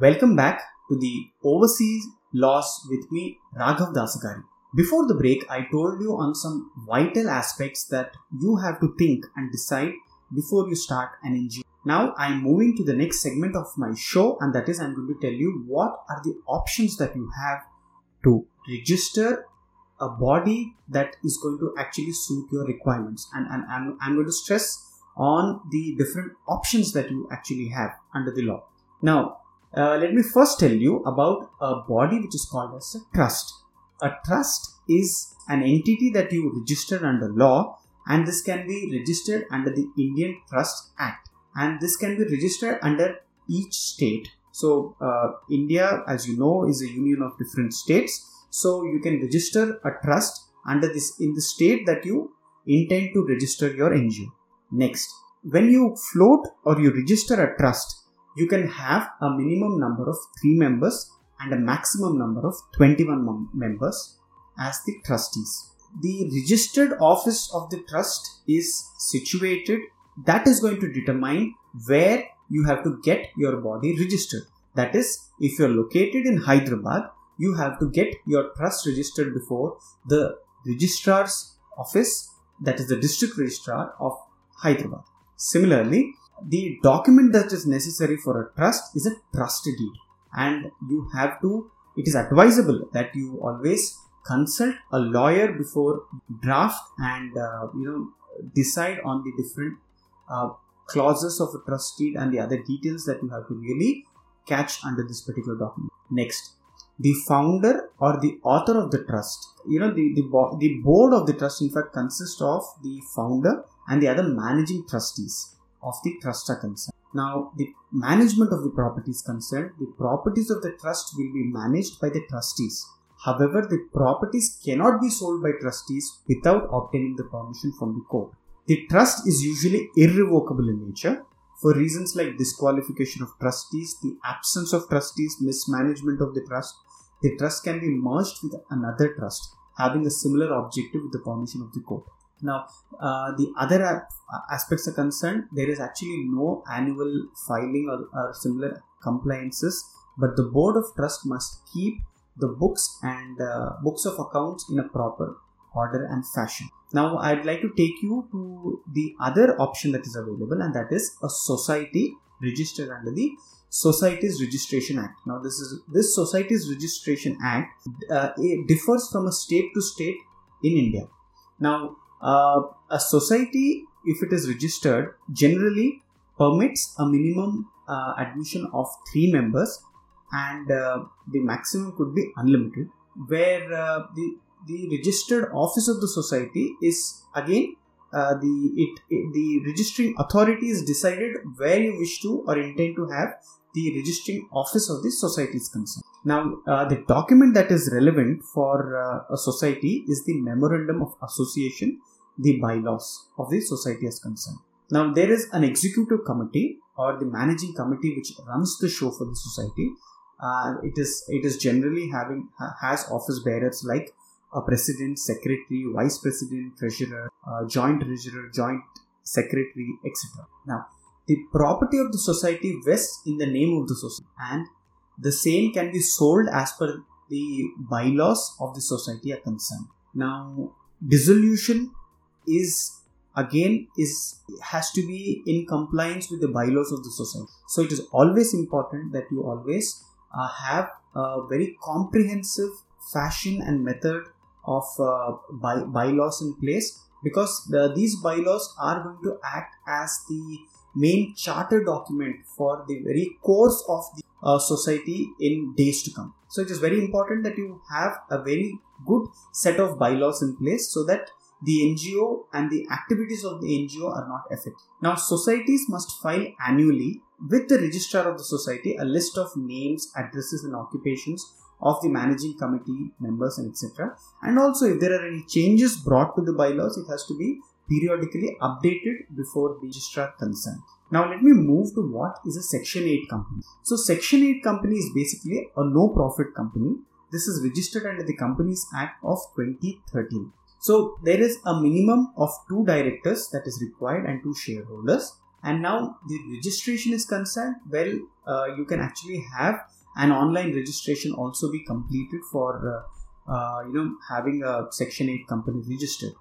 Welcome back to the Overseas Laws with me, Raghav Dasagari. Before the break, I told you on some vital aspects that you have to think and decide before you start an NGO. Now I'm moving to the next segment of my show, and that is I'm going to tell you what are the options that you have to register a body that is going to actually suit your requirements. And, and I'm going to stress on the different options that you actually have under the law. Now, uh, let me first tell you about a body which is called as a trust. A trust is an entity that you register under law, and this can be registered under the Indian Trust Act, and this can be registered under each state. So, uh, India, as you know, is a union of different states. So, you can register a trust under this in the state that you intend to register your NGO. Next, when you float or you register a trust, you can have a minimum number of 3 members and a maximum number of 21 mem- members as the trustees. The registered office of the trust is situated, that is going to determine where you have to get your body registered. That is, if you're located in Hyderabad, you have to get your trust registered before the registrar's office, that is the district registrar of Hyderabad. Similarly, the document that is necessary for a trust is a trust deed, and you have to. It is advisable that you always consult a lawyer before draft and uh, you know decide on the different uh, clauses of a trust deed and the other details that you have to really catch under this particular document. Next, the founder or the author of the trust you know the, the, bo- the board of the trust in fact consists of the founder and the other managing trustees of the trust are concerned. Now the management of the property is concerned. The properties of the trust will be managed by the trustees. However the properties cannot be sold by trustees without obtaining the permission from the court. The trust is usually irrevocable in nature for reasons like disqualification of trustees, the absence of trustees, mismanagement of the trust, the trust can be merged with another trust having a similar objective with the permission of the court. Now, uh, the other a- aspects are concerned, there is actually no annual filing or, or similar compliances, but the board of trust must keep the books and uh, books of accounts in a proper order and fashion. Now, I'd like to take you to the other option that is available, and that is a society registered under the Societies Registration Act. Now, this is this Societies Registration Act uh, it differs from a state to state in India. Now, uh, a society, if it is registered, generally permits a minimum uh, admission of three members, and uh, the maximum could be unlimited. Where uh, the the registered office of the society is again uh, the it, it the registering authority is decided where you wish to or intend to have the registering office of the society is concerned. Now, uh, the document that is relevant for uh, a society is the memorandum of association, the bylaws of the society is concerned. Now, there is an executive committee or the managing committee which runs the show for the society. Uh, it is it is generally having has office bearers like a president, secretary, vice president, treasurer, uh, joint treasurer, joint secretary, etc. Now, the property of the society vests in the name of the society, and the same can be sold as per the bylaws of the society are concerned. Now, dissolution is again is has to be in compliance with the bylaws of the society. So, it is always important that you always uh, have a very comprehensive fashion and method of uh, by, bylaws in place because the, these bylaws are going to act as the main charter document for the very course of the uh, society in days to come. So it is very important that you have a very good set of bylaws in place so that the NGO and the activities of the NGO are not affected. Now, societies must file annually with the registrar of the society a list of names, addresses, and occupations of the managing committee members and etc. And also, if there are any changes brought to the bylaws, it has to be periodically updated before the registrar consent. Now, let me move to what is a Section 8 company. So, Section 8 company is basically a no profit company. This is registered under the Companies Act of 2013. So, there is a minimum of two directors that is required and two shareholders. And now the registration is concerned, well, uh, you can actually have an online registration also be completed for uh, uh, you know having a Section 8 company registered.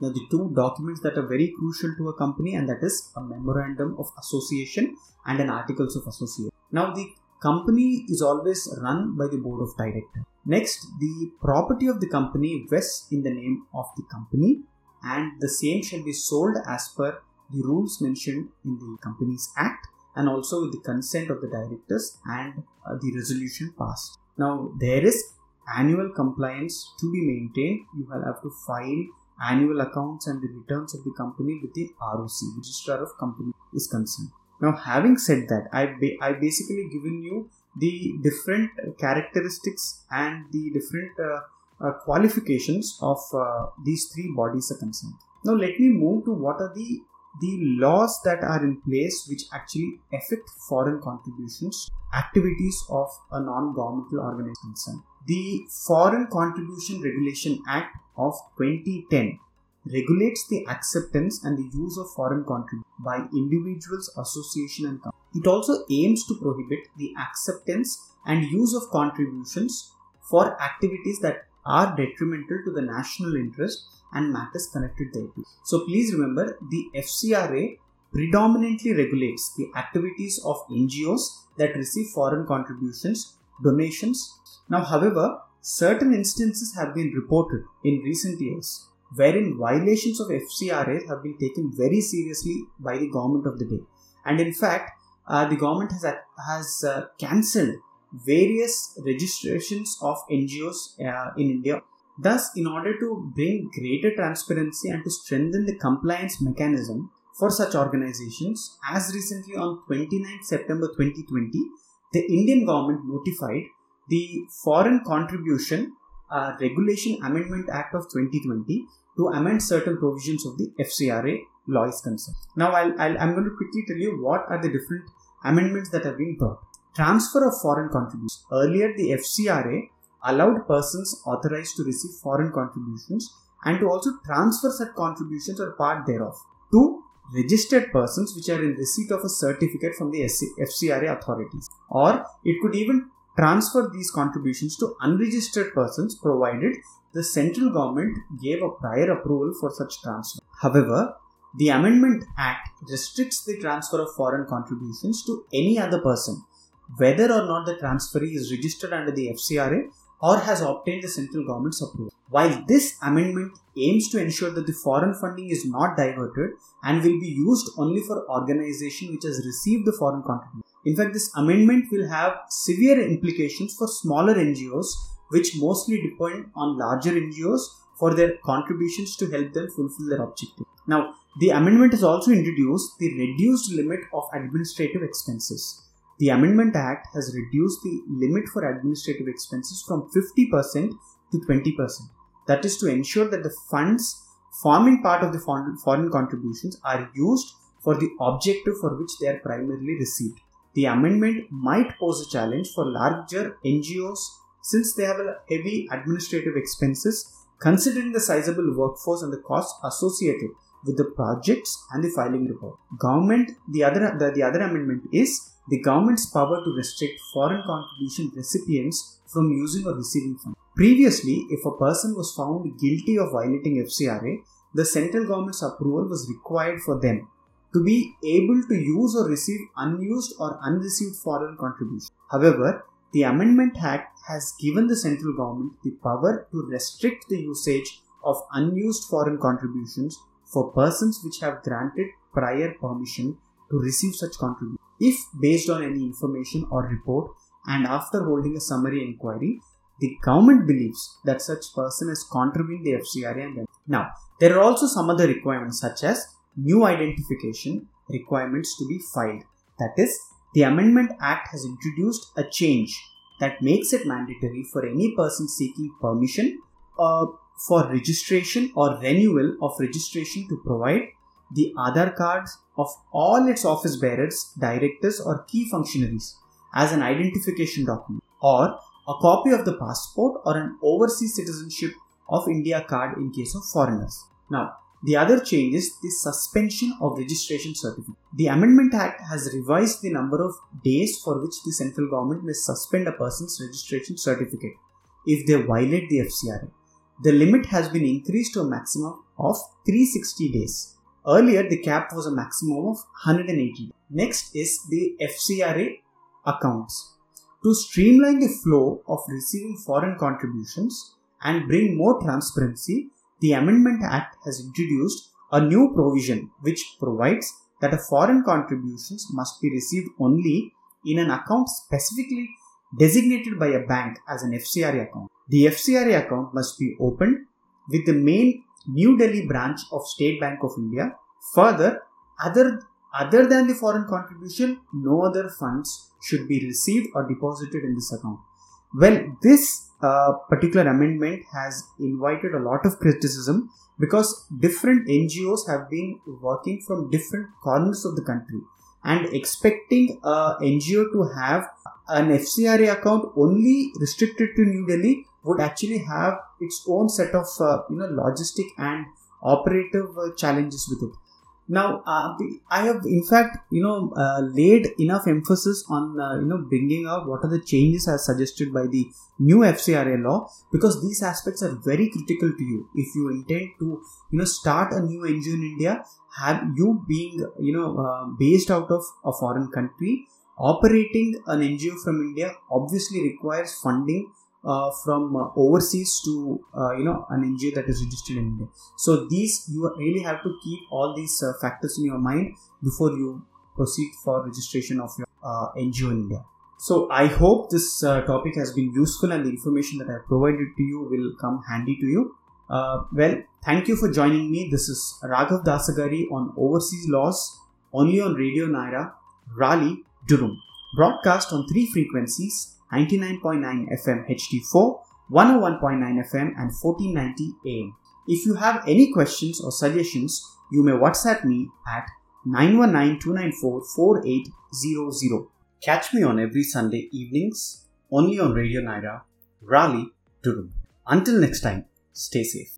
Now, the two documents that are very crucial to a company, and that is a memorandum of association and an articles of association. Now, the company is always run by the board of directors. Next, the property of the company vests in the name of the company, and the same shall be sold as per the rules mentioned in the Companies Act and also with the consent of the directors and uh, the resolution passed. Now, there is annual compliance to be maintained. You will have to file annual accounts and the returns of the company with the ROC, Registrar of Company is concerned. Now, having said that, I ba- I basically given you the different characteristics and the different uh, uh, qualifications of uh, these three bodies are concerned. Now, let me move to what are the the laws that are in place which actually affect foreign contributions activities of a non-governmental organization the foreign contribution regulation act of 2010 regulates the acceptance and the use of foreign contributions by individuals, association, and companies. It also aims to prohibit the acceptance and use of contributions for activities that are detrimental to the national interest and matters connected thereto. So please remember the FCRA predominantly regulates the activities of NGOs that receive foreign contributions, donations. Now, however, certain instances have been reported in recent years wherein violations of FCRA have been taken very seriously by the government of the day. And in fact, uh, the government has, has uh, cancelled various registrations of NGOs uh, in India. Thus, in order to bring greater transparency and to strengthen the compliance mechanism for such organizations, as recently on 29 September 2020, the Indian government notified the Foreign Contribution uh, Regulation Amendment Act of 2020 to amend certain provisions of the FCRA law is concerned. Now, I'll, i am going to quickly tell you what are the different amendments that have been brought. Transfer of foreign contributions. Earlier, the FCRA allowed persons authorized to receive foreign contributions and to also transfer such contributions or part thereof to registered persons which are in receipt of a certificate from the FCRA authorities. Or it could even transfer these contributions to unregistered persons provided the central government gave a prior approval for such transfer. However, the Amendment Act restricts the transfer of foreign contributions to any other person whether or not the transferee is registered under the FCRA or has obtained the central government's approval. While this amendment aims to ensure that the foreign funding is not diverted and will be used only for organization which has received the foreign contribution. In fact, this amendment will have severe implications for smaller NGOs which mostly depend on larger NGOs for their contributions to help them fulfill their objective. Now, the amendment has also introduced the reduced limit of administrative expenses the Amendment Act has reduced the limit for administrative expenses from 50% to 20%. That is to ensure that the funds forming part of the foreign contributions are used for the objective for which they are primarily received. The amendment might pose a challenge for larger NGOs since they have heavy administrative expenses considering the sizable workforce and the costs associated with the projects and the filing report. Government, the other the, the other amendment is the government's power to restrict foreign contribution recipients from using or receiving funds. Previously, if a person was found guilty of violating FCRA, the central government's approval was required for them to be able to use or receive unused or unreceived foreign contribution. However, the Amendment Act has given the central government the power to restrict the usage of unused foreign contributions for persons which have granted prior permission to receive such contributions if based on any information or report and after holding a summary inquiry the government believes that such person has contravened the FCRA and now there are also some other requirements such as new identification requirements to be filed that is the amendment act has introduced a change that makes it mandatory for any person seeking permission uh, for registration or renewal of registration to provide the Aadhaar cards of all its office bearers, directors, or key functionaries as an identification document, or a copy of the passport or an overseas citizenship of India card in case of foreigners. Now, The other change is the suspension of registration certificate. The Amendment Act has revised the number of days for which the central government may suspend a person's registration certificate if they violate the FCRA. The limit has been increased to a maximum of 360 days. Earlier, the cap was a maximum of 180. Next is the FCRA accounts. To streamline the flow of receiving foreign contributions and bring more transparency, the Amendment Act has introduced a new provision which provides that a foreign contributions must be received only in an account specifically designated by a bank as an FCRA account. The FCRA account must be opened with the main New Delhi branch of State Bank of India. Further, other other than the foreign contribution, no other funds should be received or deposited in this account. Well, this uh, particular amendment has invited a lot of criticism because different NGOs have been working from different corners of the country and expecting a NGO to have an FCRA account only restricted to New Delhi would actually have its own set of uh, you know logistic and operative uh, challenges with it now uh, i have in fact you know uh, laid enough emphasis on uh, you know bringing out what are the changes as suggested by the new fcra law because these aspects are very critical to you. If you intend to you know start a new NGO in india have you being you know uh, based out of a foreign country operating an ngo from india obviously requires funding uh, from uh, overseas to uh, you know an NGO that is registered in India. So these you really have to keep all these uh, factors in your mind before you proceed for registration of your uh, NGO in India. So I hope this uh, topic has been useful and the information that I have provided to you will come handy to you. well, thank you for joining me. This is Raghav Dasagari on overseas laws only on Radio Nyra, Raleigh, Durham. Broadcast on three frequencies 99.9 FM HD4, 101.9 FM, and 1490 AM. If you have any questions or suggestions, you may WhatsApp me at 919-294-4800. Catch me on every Sunday evenings only on Radio Nyra, Raleigh, Durham. Until next time, stay safe.